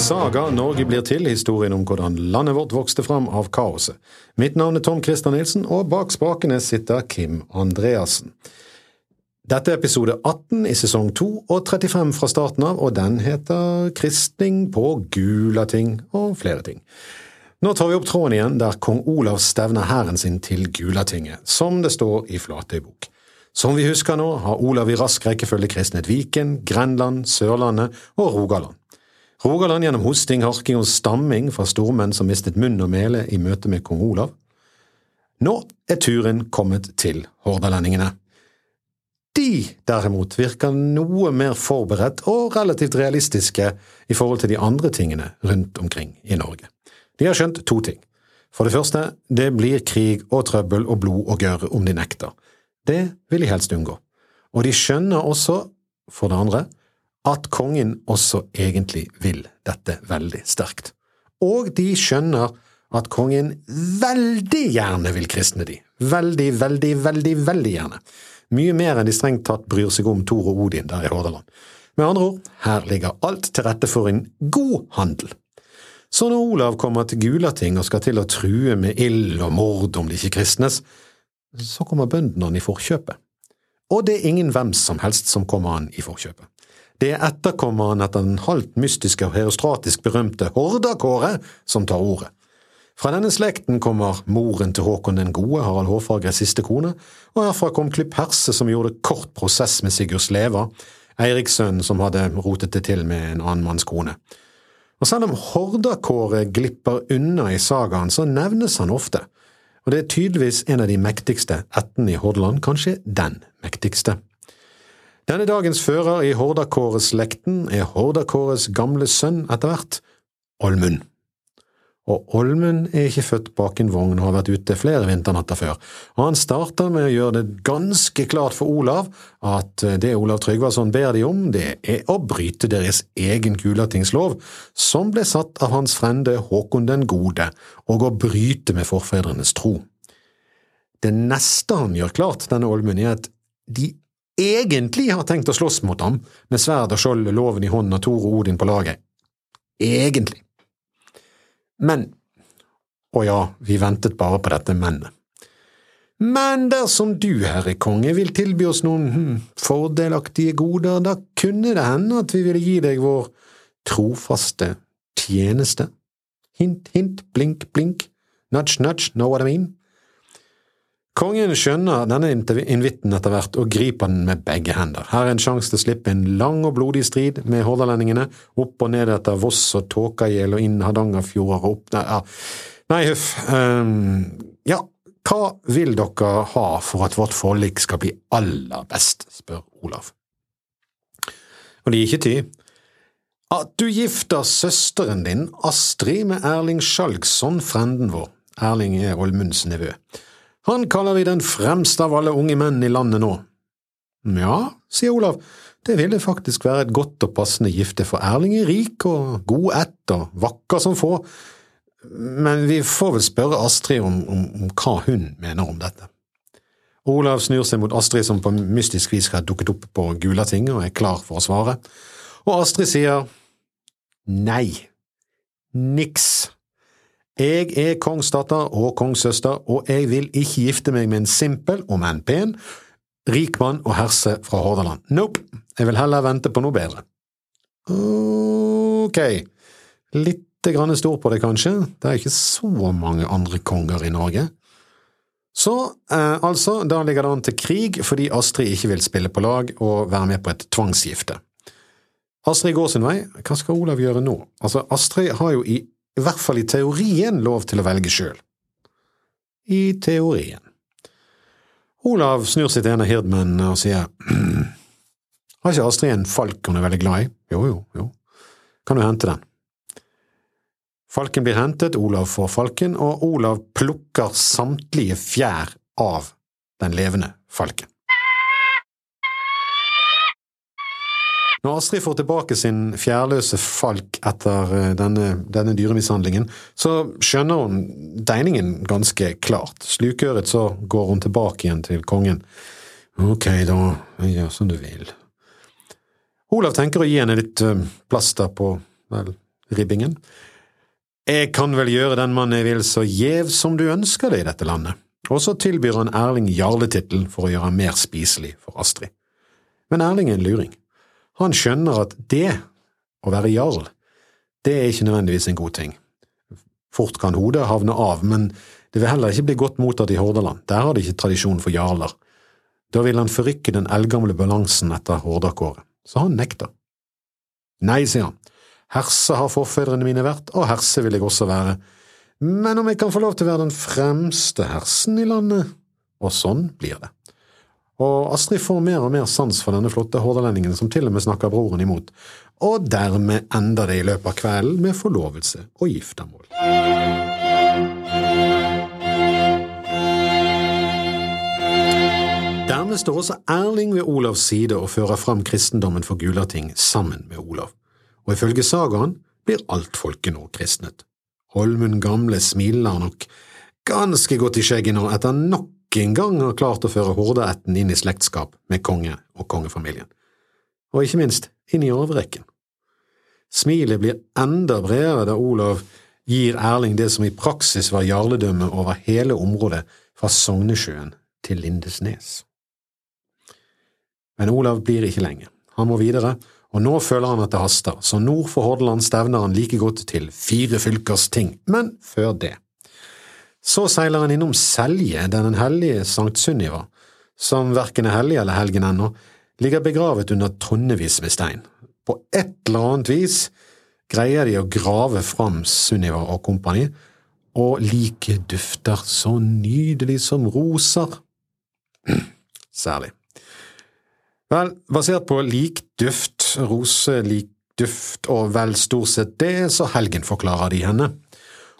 Saga Norge blir til, historien om hvordan landet vårt vokste fram av kaoset. Mitt navn er Tom Christer Nilsen, og bak spakene sitter Kim Andreassen. Dette er episode 18 i sesong 2 og 35 fra starten av, og den heter Kristning på Gulating og flere ting. Nå tar vi opp tråden igjen der kong Olav stevner hæren sin til Gulatinget, som det står i Flatøybok. Som vi husker nå, har Olav i rask rekkefølge kristnet Viken, Grenland, Sørlandet og Rogaland. Rogaland gjennom hosting, harking og stamming fra stormenn som mistet munn og mele i møte med kong Olav. Nå er turen kommet til hordalendingene. De, derimot, virker noe mer forberedt og relativt realistiske i forhold til de andre tingene rundt omkring i Norge. De har skjønt to ting. For det første, det blir krig og trøbbel og blod og gørr om de nekter. Det vil de helst unngå. Og de skjønner også, for det andre, at kongen også egentlig vil dette veldig sterkt. Og de skjønner at kongen veldig gjerne vil kristne de. Veldig, veldig, veldig, veldig gjerne. Mye mer enn de strengt tatt bryr seg om Thor og Odin der i Hordaland. Med andre ord, her ligger alt til rette for en god handel. Så når Olav kommer til Gulating og skal til å true med ild og mord om de ikke kristnes, så kommer bøndene han i forkjøpet. Og det er ingen hvem som helst som kommer han i forkjøpet. Det er etterkommeren etter den halvt mystiske og herostratisk berømte Hordakåre som tar ordet. Fra denne slekten kommer moren til Håkon den gode, Harald Hårfagres siste kone, og herfra kom Klipp Herse som gjorde kort prosess med Sigurd Sleva, Eirikssønnen som hadde rotet det til med en annen manns kone. Og selv om Hordakåre glipper unna i sagaen, så nevnes han ofte, og det er tydeligvis en av de mektigste ættene i Hordaland, kanskje den mektigste. Denne dagens fører i Hordakåres-slekten er Hordakåres gamle sønn etter hvert, Olmund. Og Olmund er ikke født bak en vogn og har vært ute flere vinternatter før, og han starter med å gjøre det ganske klart for Olav at det Olav Tryggvason ber de om, det er å bryte deres egen Gulatingslov, som ble satt av hans frende Håkon den gode, og å bryte med forfedrenes tro. Det neste han gjør klart, denne Olmund, er at de egentlig har tenkt å slåss mot ham, med sverd og skjold, loven i hånden og Tor og Odin på laget. Egentlig. Men… Å ja, vi ventet bare på dette mennet. Men dersom du, herre konge, vil tilby oss noen hm, fordelaktige goder, da kunne det hende at vi ville gi deg vår trofaste tjeneste. Hint, hint, blink, blink, nudge, nudge, know what I mean? Kongen skjønner denne invitten etter hvert og griper den med begge hender. Her er en sjanse til å slippe en lang og blodig strid med hordalendingene, opp og ned etter Voss og Tåkagjel og inn Hardangerfjorder og opp ja. Nei, huff. Um, ja, hva vil dere ha for at vårt forlik skal bli aller best, spør Olav. Og det gir ikke tid. At du gifter søsteren din, Astrid, med Erling Skjalgsson, frenden vår. Erling er Olmunds nevø. Han kaller vi den fremste av alle unge menn i landet nå. Ja, sier Olav, det ville faktisk være et godt og passende gifte, for Erling er rik og god ett og vakker som få, men vi får vel spørre Astrid om, om, om hva hun mener om dette. Olav snur seg mot Astrid som på mystisk vis har dukket opp på Gulatinget og er klar for å svare, og Astrid sier nei, niks. Jeg er kongsdatter og kongssøster, og jeg vil ikke gifte meg med en simpel, om enn pen, rik mann og herse fra Hordaland. Nope, jeg vil heller vente på noe bedre. Ok, lite grann stor på det, kanskje, det er ikke så mange andre konger i Norge. Så, eh, altså, da ligger det an til krig fordi Astrid ikke vil spille på lag og være med på et tvangsgifte. Astrid går sin vei, hva skal Olav gjøre nå? Altså, Astrid har jo i i hvert fall i teorien, lov til å velge sjøl. I teorien. Olav snur sitt ene hirdmenn og sier Har ikke Astrid en falk hun er veldig glad i? Jo, jo, jo. Kan du hente den? Falken blir hentet, Olav får falken, og Olav plukker samtlige fjær av den levende falken. Når Astrid får tilbake sin fjærløse falk etter eh, denne, denne dyremishandlingen, så skjønner hun deiningen ganske klart. Slukøret så går hun tilbake igjen til kongen. Ok, da, gjør som du vil. Olav tenker å gi henne litt uh, plaster på vel, ribbingen. Jeg kan vel gjøre den mann jeg vil så gjev som du ønsker det i dette landet, og så tilbyr han Erling jarletittel for å gjøre ham mer spiselig for Astrid. Men Erling er en luring. Han skjønner at det, å være jarl, det er ikke nødvendigvis en god ting. Fort kan hodet havne av, men det vil heller ikke bli godt mottatt i Hordaland, der har de ikke tradisjon for jarler. Da vil han forrykke den eldgamle balansen etter hordakåret, så han nekter. Nei, sier han, herse har forfedrene mine vært, og herse vil jeg også være, men om jeg kan få lov til å være den fremste hersen i landet? Og sånn blir det. Og Astrid får mer og mer sans for denne flotte hordalendingen som til og med snakker broren imot, og dermed ender det i løpet av kvelden med forlovelse og giftermål. Dermed står også Erling ved Olavs side og fører fram kristendommen for Gulating sammen med Olav, og ifølge sagaen blir alt folket nå kristnet. Holmund gamle smiler nok ganske godt i skjegget nå etter nok en gang har klart å føre hordeætten inn i slektskap med konge og kongefamilien, og ikke minst inn i arverekken. Smilet blir enda bredere da Olav gir Erling det som i praksis var jarledømme over hele området fra Sognesjøen til Lindesnes. Men Olav blir ikke lenge. Han må videre, og nå føler han at det haster, så nord for Hordaland stevner han like godt til fire fylkers ting, men før det. Så seiler han innom Selje, der den hellige Sankt Sunniva, som verken er hellig eller helgen ennå, ligger begravet under tonnevis med stein. På et eller annet vis greier de å grave fram Sunniva og kompani, og liket dufter så nydelig som roser. Særlig. Vel, basert på likduft, roselikduft og vel stort sett det, så helgen forklarer de henne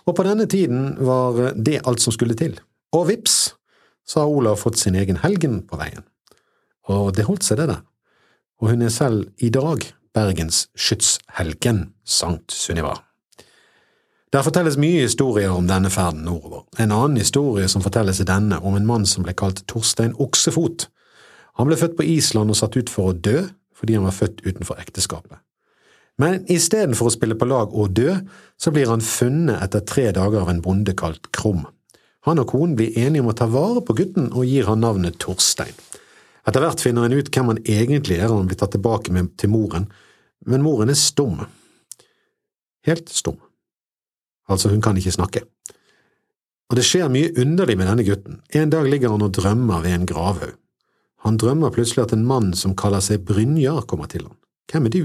og på denne tiden var det alt som skulle til. Og vips, så har Olav fått sin egen helgen på veien. Og det holdt seg, det der. Og hun er selv i dag Bergens skytshelgen, Sankt Sunniva. Der fortelles mye historier om denne ferden nordover. En annen historie som fortelles, i denne, om en mann som ble kalt Torstein Oksefot. Han ble født på Island og satt ut for å dø fordi han var født utenfor ekteskapet. Men istedenfor å spille på lag og dø, så blir han funnet etter tre dager av en bonde kalt Krum. Han og konen blir enige om å ta vare på gutten og gir han navnet Torstein. Etter hvert finner han ut hvem han egentlig er, og han blir tatt tilbake med, til moren, men moren er stum. Helt stum. Altså, hun kan ikke snakke. Og det skjer mye underlig med denne gutten. En dag ligger han og drømmer ved en gravhaug. Han drømmer plutselig at en mann som kaller seg Brynjar, kommer til ham. Hvem er du?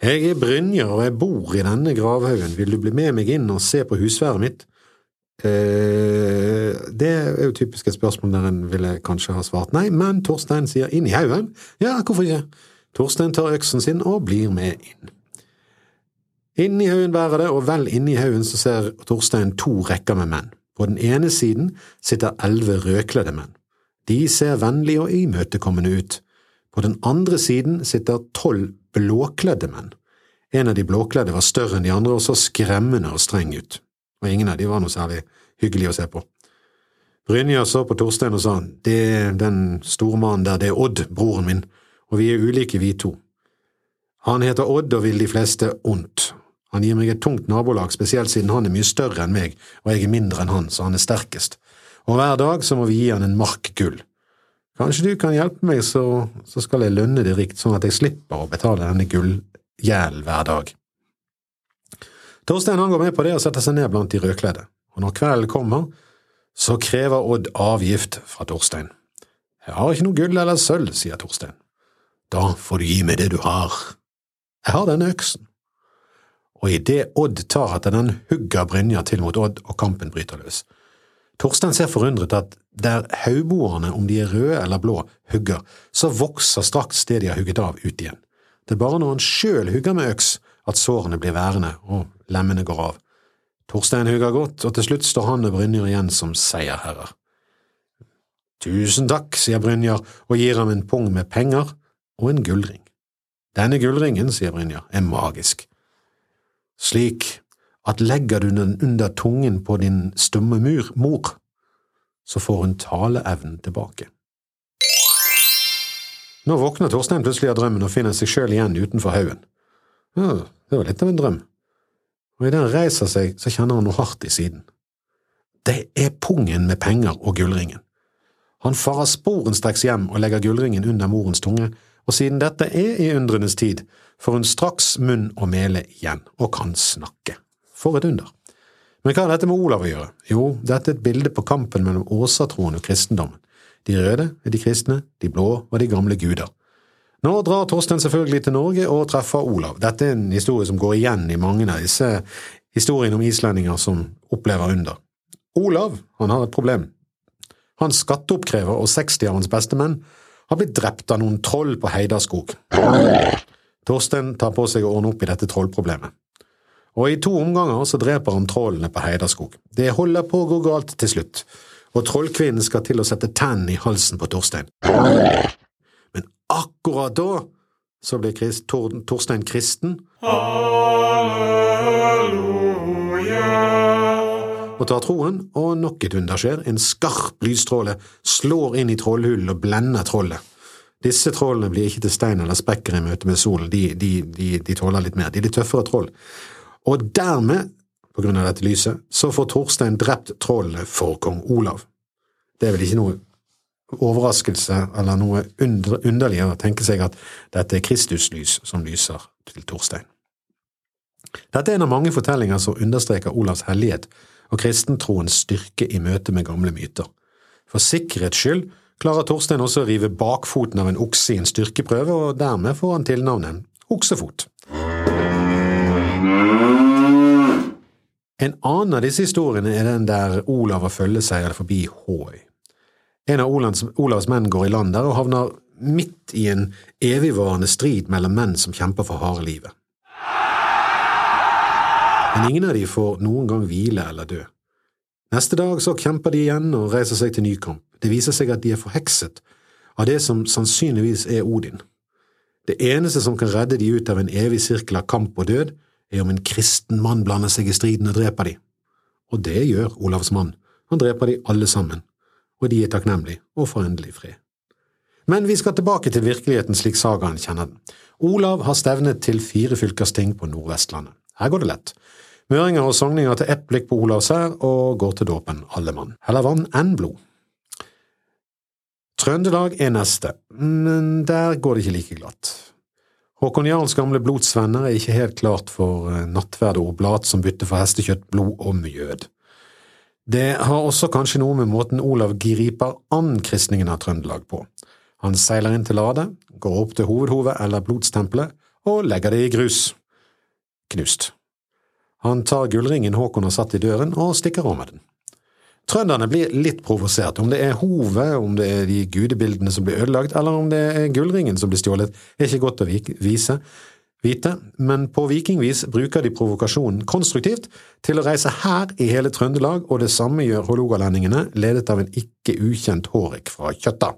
Jeg er Brynjar, og jeg bor i denne gravhaugen, vil du bli med meg inn og se på husværet mitt? Eh, det er jo typisk et spørsmål der en ville kanskje ha svart nei, men Torstein sier inn i haugen. Ja, hvorfor ikke? Torstein tar øksen sin og blir med inn. Inni haugen bærer det, og vel inni haugen så ser Torstein to rekker med menn. På den ene siden sitter elleve rødkledde menn. De ser vennlige og imøtekommende ut. På den andre siden sitter tolv blåkledde menn. En av de blåkledde var større enn de andre og så skremmende og streng ut, og ingen av de var noe særlig hyggelig å se på. Brynjar så på Torstein og sa det er den store mannen der, det er Odd, broren min, og vi er ulike, vi to. Han heter Odd og vil de fleste ondt. Han gir meg et tungt nabolag, spesielt siden han er mye større enn meg og jeg er mindre enn han, så han er sterkest, og hver dag så må vi gi han en mark gull. Kanskje du kan hjelpe meg, så, så skal jeg lønne det rikt, sånn at jeg slipper å betale denne gullgjelden hver dag. Torstein han går med på det og setter seg ned blant de rødkledde, og når kvelden kommer, så krever Odd avgift fra Torstein. Jeg har ikke noe gull eller sølv, sier Torstein. Da får du gi meg det du har. Jeg har denne øksen. Og idet Odd tar etter den, hugger Brynja til mot Odd, og kampen bryter løs. Torstein ser forundret at der haugboerne, om de er røde eller blå, hugger, så vokser straks det de har hugget av, ut igjen. Det er bare når han sjøl hugger med øks at sårene blir værende og lemmene går av. Torstein hugger godt, og til slutt står han og Brynjar igjen som seierherrer. Tusen takk, sier Brynjar og gir ham en pung med penger og en gullring. Denne gullringen, sier Brynjar, er magisk. Slik at legger du den under tungen på din stumme mur, mor, så får hun taleevnen tilbake. Nå våkner Torstein plutselig av drømmen og finner seg sjøl igjen utenfor haugen. Ja, det var litt av en drøm, og idet han reiser seg, så kjenner han noe hardt i siden. Det er pungen med penger og gullringen. Han farer sporenstreks hjem og legger gullringen under morens tunge, og siden dette er i undrenes tid, får hun straks munn og mele igjen, og kan snakke. For et under. Men hva har dette med Olav å gjøre? Jo, dette er et bilde på kampen mellom åsatroen og kristendommen. De røde er de kristne, de blå var de gamle guder. Nå drar Torsten selvfølgelig til Norge og treffer Olav. Dette er en historie som går igjen i mange av disse historiene om islendinger som opplever under. Olav han har et problem. Hans skatteoppkrever og 60 av hans bestemenn har blitt drept av noen troll på Heidarskog. Torsten tar på seg å ordne opp i dette trollproblemet. Og i to omganger så dreper han trollene på Heidaskog. Det holder på å gå galt til slutt, og trollkvinnen skal til å sette tennene i halsen på Torstein. Men akkurat da så blir Christ, Tor, Torstein kristen. Halleluja og tar troen, og nok et under skjer. En skarp lysstråle slår inn i trollhulen og blender trollet. Disse trollene blir ikke til stein eller spekker i møte med solen, de, de, de, de tåler litt mer. De er litt tøffere troll. Og dermed, på grunn av dette lyset, så får Torstein drept trollene for kong Olav. Det er vel ikke noe overraskelse eller noe underlig å tenke seg at dette er Kristuslys som lyser til Torstein. Dette er en av mange fortellinger som understreker Olavs hellighet og kristentroens styrke i møte med gamle myter. For sikkerhets skyld klarer Torstein også å rive bakfoten av en okse i en styrkeprøve, og dermed får han tilnavnet oksefot. En annen av disse historiene er den der Olav og følgeseier forbi Håøy. En av Olavs, Olavs menn går i land der og havner midt i en evigvarende strid mellom menn som kjemper for harde livet. Men ingen av de får noen gang hvile eller dø. Neste dag så kjemper de igjen og reiser seg til ny kamp. Det viser seg at de er forhekset av det som sannsynligvis er Odin. Det eneste som kan redde de ut av en evig sirkel av kamp og død, er om en kristen mann blander seg i striden og dreper de. Og det gjør Olavs mann. Han dreper de alle sammen, og de er takknemlige og får endelig fred. Men vi skal tilbake til virkeligheten slik sagaen kjenner den. Olav har stevnet til fire fylkesting på Nordvestlandet. Her går det lett. Møringer og sogninger til ett blikk på Olavsær og går til dåpen, alle mann. Heller vann enn blod. Trøndelag er neste, men der går det ikke like glatt. Håkon Jarls gamle blodsvenner er ikke helt klart for eh, nattverd og oblat som bytter for hestekjøtt, blod og mjød. Det har også kanskje noe med måten Olav griper an kristningen av Trøndelag på. Han seiler inn til Lade, går opp til hovedhovet eller blodstempelet og legger det i grus knust. Han tar gullringen Håkon har satt i døren, og stikker av med den. Trønderne blir litt provosert. Om det er hovet, om det er de gudebildene som blir ødelagt, eller om det er gullringen som blir stjålet, er ikke godt å vise, vite, men på vikingvis bruker de provokasjonen konstruktivt til å reise hær i hele Trøndelag, og det samme gjør hålogalendingene, ledet av en ikke ukjent Hårek fra Kjøtta.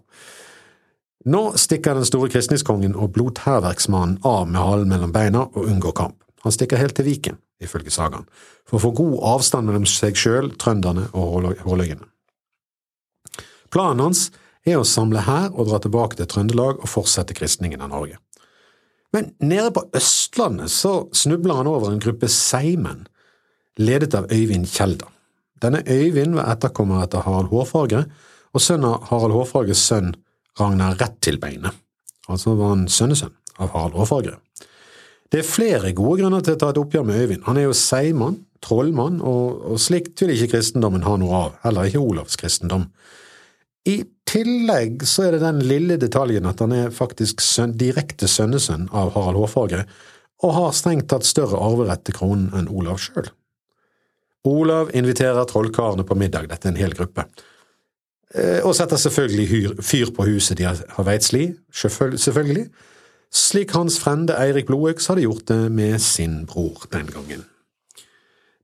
Nå stikker den store kristningskongen og blodhærverksmannen av med halen mellom beina og unngår kamp. Han stikker helt til Viken, ifølge sagaen, for å få god avstand mellom seg sjøl, trønderne og hårløyene. Planen hans er å samle hær og dra tilbake til Trøndelag og fortsette kristningen av Norge. Men nede på Østlandet så snubler han over en gruppe seigmenn, ledet av Øyvind Kjelda. Denne Øyvind var etterkommer etter Harald Hårfagre, og sønn av Harald Hårfagres sønn Ragnar Rettilbeinet, altså var han sønnesønn av Harald Hårfagre. Det er flere gode grunner til å ta et oppgjør med Øyvind. Han er jo seigmann, trollmann, og, og slikt vil ikke kristendommen ha noe av, heller ikke Olavs kristendom. I tillegg så er det den lille detaljen at han er faktisk søn, direkte sønnesønn av Harald Hårfagre, og har strengt tatt større arverett til kronen enn Olav sjøl. Olav inviterer trollkarene på middag, dette er en hel gruppe, eh, og setter selvfølgelig fyr på huset de har veitsli, selvfølgelig, slik hans frende Eirik Blodøks hadde gjort det med sin bror den gangen.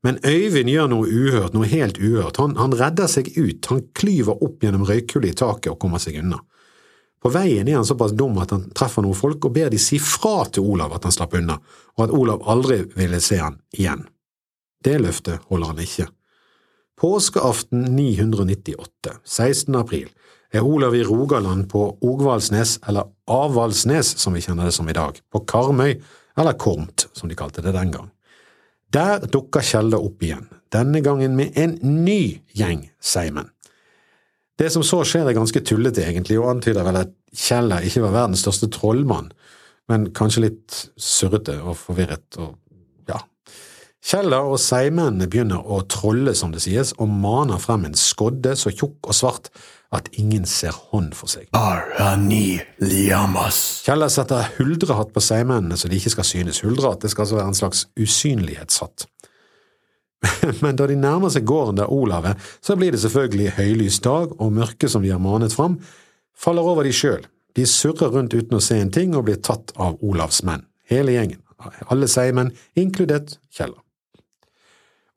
Men Øyvind gjør noe uhørt, noe helt uhørt. Han, han redder seg ut, han klyver opp gjennom røykhullet i taket og kommer seg unna. På veien er han såpass dum at han treffer noen folk og ber de si fra til Olav at han slapp unna, og at Olav aldri ville se han igjen. Det løftet holder han ikke. Påskeaften 998, 16. april, er Olav i Rogaland på Ogvalsnes, eller Avaldsnes som vi kjenner det som i dag, på Karmøy, eller Kormt som de kalte det den gang. Der dukker Kjelde opp igjen, denne gangen med en ny gjeng seigmenn. Det som så skjer er ganske tullete, egentlig, og antyder vel at Kjeller ikke var verdens største trollmann, men kanskje litt surrete og forvirret og. Kjella og seigmennene begynner å trolle, som det sies, og maner frem en skodde så tjukk og svart at ingen ser hånd for seg. Arani liamas. Kjeller setter huldrehatt på seigmennene så de ikke skal synes. Huldrehatt det skal altså være en slags usynlighetshatt. Men da de nærmer seg gården der Olav er, så blir det selvfølgelig høylys dag, og mørket som de har manet fram, faller over de sjøl. De surrer rundt uten å se en ting og blir tatt av Olavs menn, hele gjengen, alle seigmenn, inkludert Kjeller.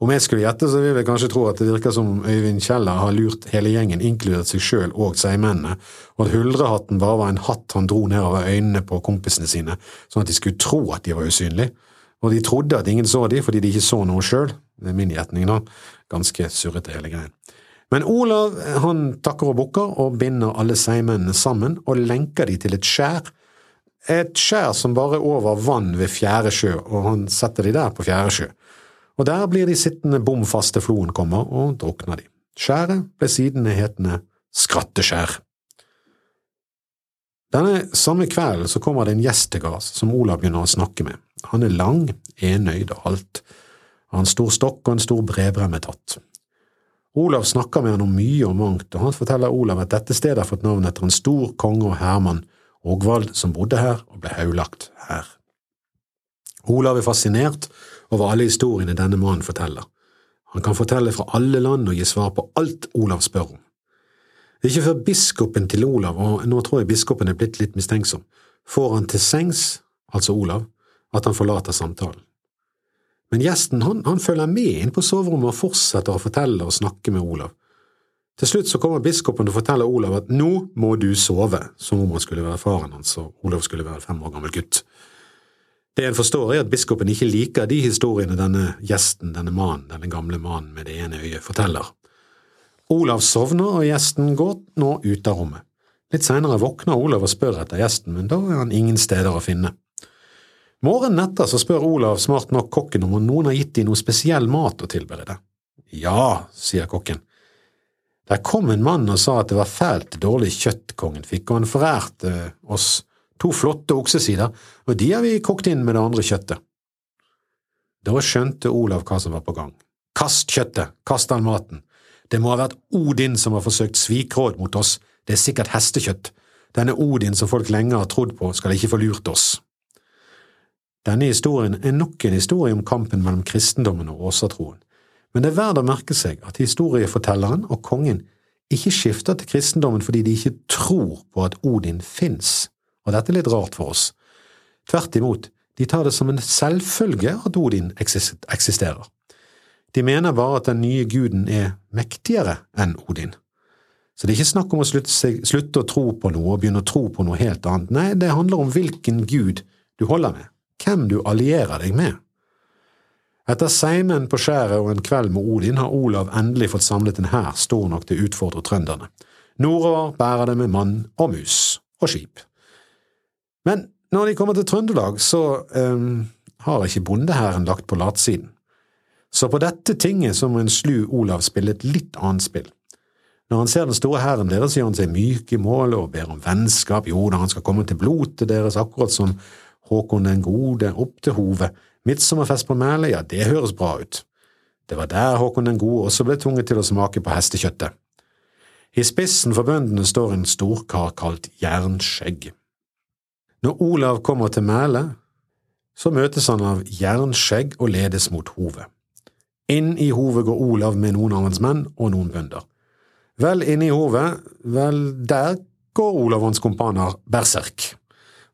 Om jeg skulle gjette, så vil jeg kanskje tro at det virker som Øyvind Kjeller har lurt hele gjengen, inkludert seg sjøl og seigmennene, og at huldrehatten bare var en hatt han dro nedover øynene på kompisene sine, sånn at de skulle tro at de var usynlige, og de trodde at ingen så de fordi de ikke så noe sjøl, det er min gjetning, da, ganske surrete hele greien. Men Olav han takker og bukker og binder alle seigmennene sammen og lenker de til et skjær, et skjær som bare er over vann ved Fjerde sjø, og han setter de der på Fjerde sjø og der blir de sittende bom fast til floen kommer, og drukner de. Skjæret ble siden hetende Skratteskjær. Denne samme kvelden så kommer det en gjest til gards som Olav begynner å snakke med. Han er lang, enøyd og alt, har en stor stokk og en stor brevbremme tatt. Olav snakker med han om mye og mangt, og han forteller Olav at dette stedet har fått navn etter en stor konge og hermann Ågvald, som bodde her og ble haulagt her. Olav er fascinert over alle historiene denne mannen forteller. Han kan fortelle fra alle land og gi svar på alt Olav spør om. Ikke før biskopen til Olav, og nå tror jeg biskopen er blitt litt mistenksom, får han til sengs, altså Olav, at han forlater samtalen. Men gjesten han, han følger med inn på soverommet og fortsetter å fortelle og snakke med Olav. Til slutt så kommer biskopen og forteller Olav at nå må du sove, som om han skulle være faren hans og Olav skulle være fem år gammel gutt. Det en forstår, er at biskopen ikke liker de historiene denne gjesten, denne mannen, denne gamle mannen med det ene øyet, forteller. Olav sovner, og gjesten går nå ut av rommet. Litt seinere våkner Olav og spør etter gjesten, men da er han ingen steder å finne. Morgenen etter så spør Olav smart nok kokken om noen har gitt dem noe spesiell mat å tilberede. Ja, sier kokken. Der kom en mann og sa at det var fælt dårlig kjøtt kongen fikk, og han forærte oss To flotte oksesider, og de har vi kokt inn med det andre kjøttet. Da skjønte Olav hva som var på gang. Kast kjøttet, kast den maten. Det må ha vært Odin som har forsøkt svikråd mot oss, det er sikkert hestekjøtt. Denne Odin som folk lenge har trodd på, skal ikke få lurt oss. Denne historien er nok en historie om kampen mellom kristendommen og åsatroen, men det er verdt å merke seg at historiefortelleren og kongen ikke skifter til kristendommen fordi de ikke tror på at Odin fins og dette er litt rart for oss. Tvert imot, de tar det som en selvfølge at Odin eksisterer. De mener bare at den nye guden er mektigere enn Odin. Så det er ikke snakk om å slutte, å tro på noe og begynne å tro på noe helt annet, nei, det handler om hvilken gud du holder med, hvem du allierer deg med. Etter seimen på skjæret og en kveld med Odin har Olav endelig fått samlet en hær stor nok til å utfordre trønderne. Nordover bærer det med mann og mus og skip. Men når de kommer til Trøndelag, så um, har ikke bondehæren lagt på latsiden. Så på dette tinget så må en slu Olav spille et litt annet spill. Når han ser den store hæren deres, gjør han seg myk i målet og ber om vennskap, jo da, han skal komme til blotet deres, akkurat som Håkon den gode opp til hovet, midtsommerfest på Mæle, ja, det høres bra ut. Det var der Håkon den gode også ble tvunget til å smake på hestekjøttet. I spissen for bøndene står en storkar kalt Jernskjegg. Når Olav kommer til Mæle, så møtes han av jernskjegg og ledes mot hovet. Inn i hovet går Olav med noen av hans menn og noen bønder. Vel inne i hovet, vel der går Olav og hans kompaner berserk,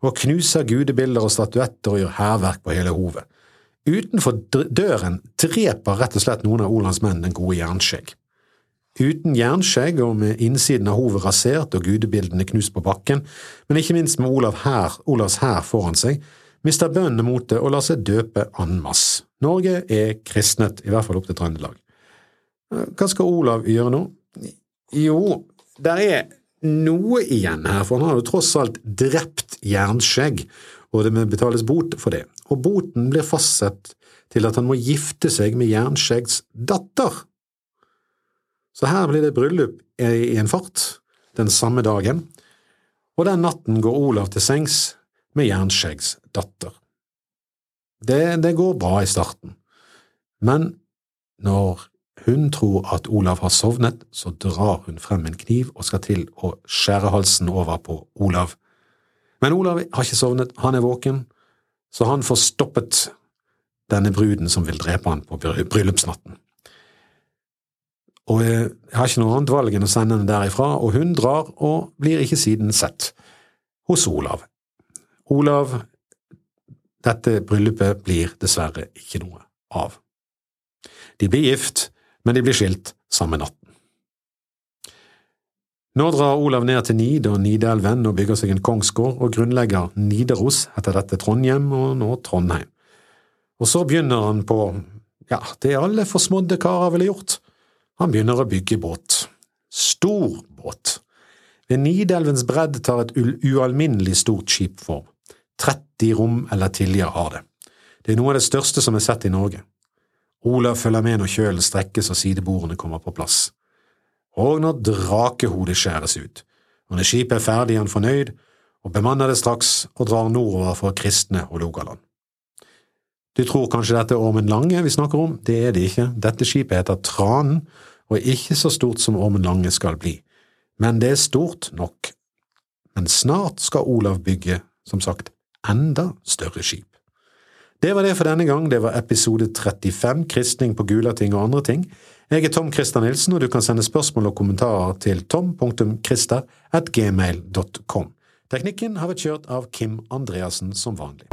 og knuser gudebilder og statuetter og gjør hærverk på hele hovet. Utenfor døren dreper rett og slett noen av Olavs menn den gode jernskjegg. Uten jernskjegg og med innsiden av hovet rasert og gudebildene knust på bakken, men ikke minst med Olav her, Olavs hær foran seg, mister bøndene motet og lar seg døpe en masse. Norge er kristnet, i hvert fall opp til Trøndelag. Hva skal Olav gjøre nå? Jo, der er noe igjen her, for han har jo tross alt drept jernskjegg, og det må betales bot for det. Og boten blir fastsatt til at han må gifte seg med Jernskjeggs datter. Så her blir det bryllup i en fart den samme dagen, og den natten går Olav til sengs med Jernskjeggs datter. Det, det går bra i starten, men når hun tror at Olav har sovnet, så drar hun frem en kniv og skal til å skjære halsen over på Olav. Men Olav har ikke sovnet, han er våken, så han får stoppet denne bruden som vil drepe han på bryllupsnatten. Og jeg har ikke noe annet valg enn å sende henne derifra, og hun drar og blir ikke siden sett hos Olav. Olav, dette bryllupet blir dessverre ikke noe av. De blir gift, men de blir skilt samme natten. Nå drar Olav ned til Nid og Nidelven og bygger seg en kongsgård og grunnlegger Nidaros, etter dette Trondheim og nå Trondheim. Og så begynner han på, ja, det alle forsmådde karer ville gjort, han begynner å bygge båt. Stor båt. Ved Nidelvens bredd tar et ualminnelig stort skip form. 30 rom eller tiljer har det. Det er noe av det største som er sett i Norge. Olav følger med når kjølen strekkes og sidebordene kommer på plass. Og når drakehodet skjæres ut. Og når skipet er ferdig er han fornøyd, og bemanner det straks og drar nordover for Kristne og Logaland. Du tror kanskje dette er Ormen Lange vi snakker om, det er det ikke, dette skipet heter Tranen og er ikke så stort som Ormen Lange skal bli, men det er stort nok. Men snart skal Olav bygge, som sagt, enda større skip. Det var det for denne gang, det var episode 35, kristning på Gulating og andre ting. Jeg er Tom Christer Nilsen, og du kan sende spørsmål og kommentarer til tom.christer.gmail.com. Teknikken har vært kjørt av Kim Andreassen som vanlig.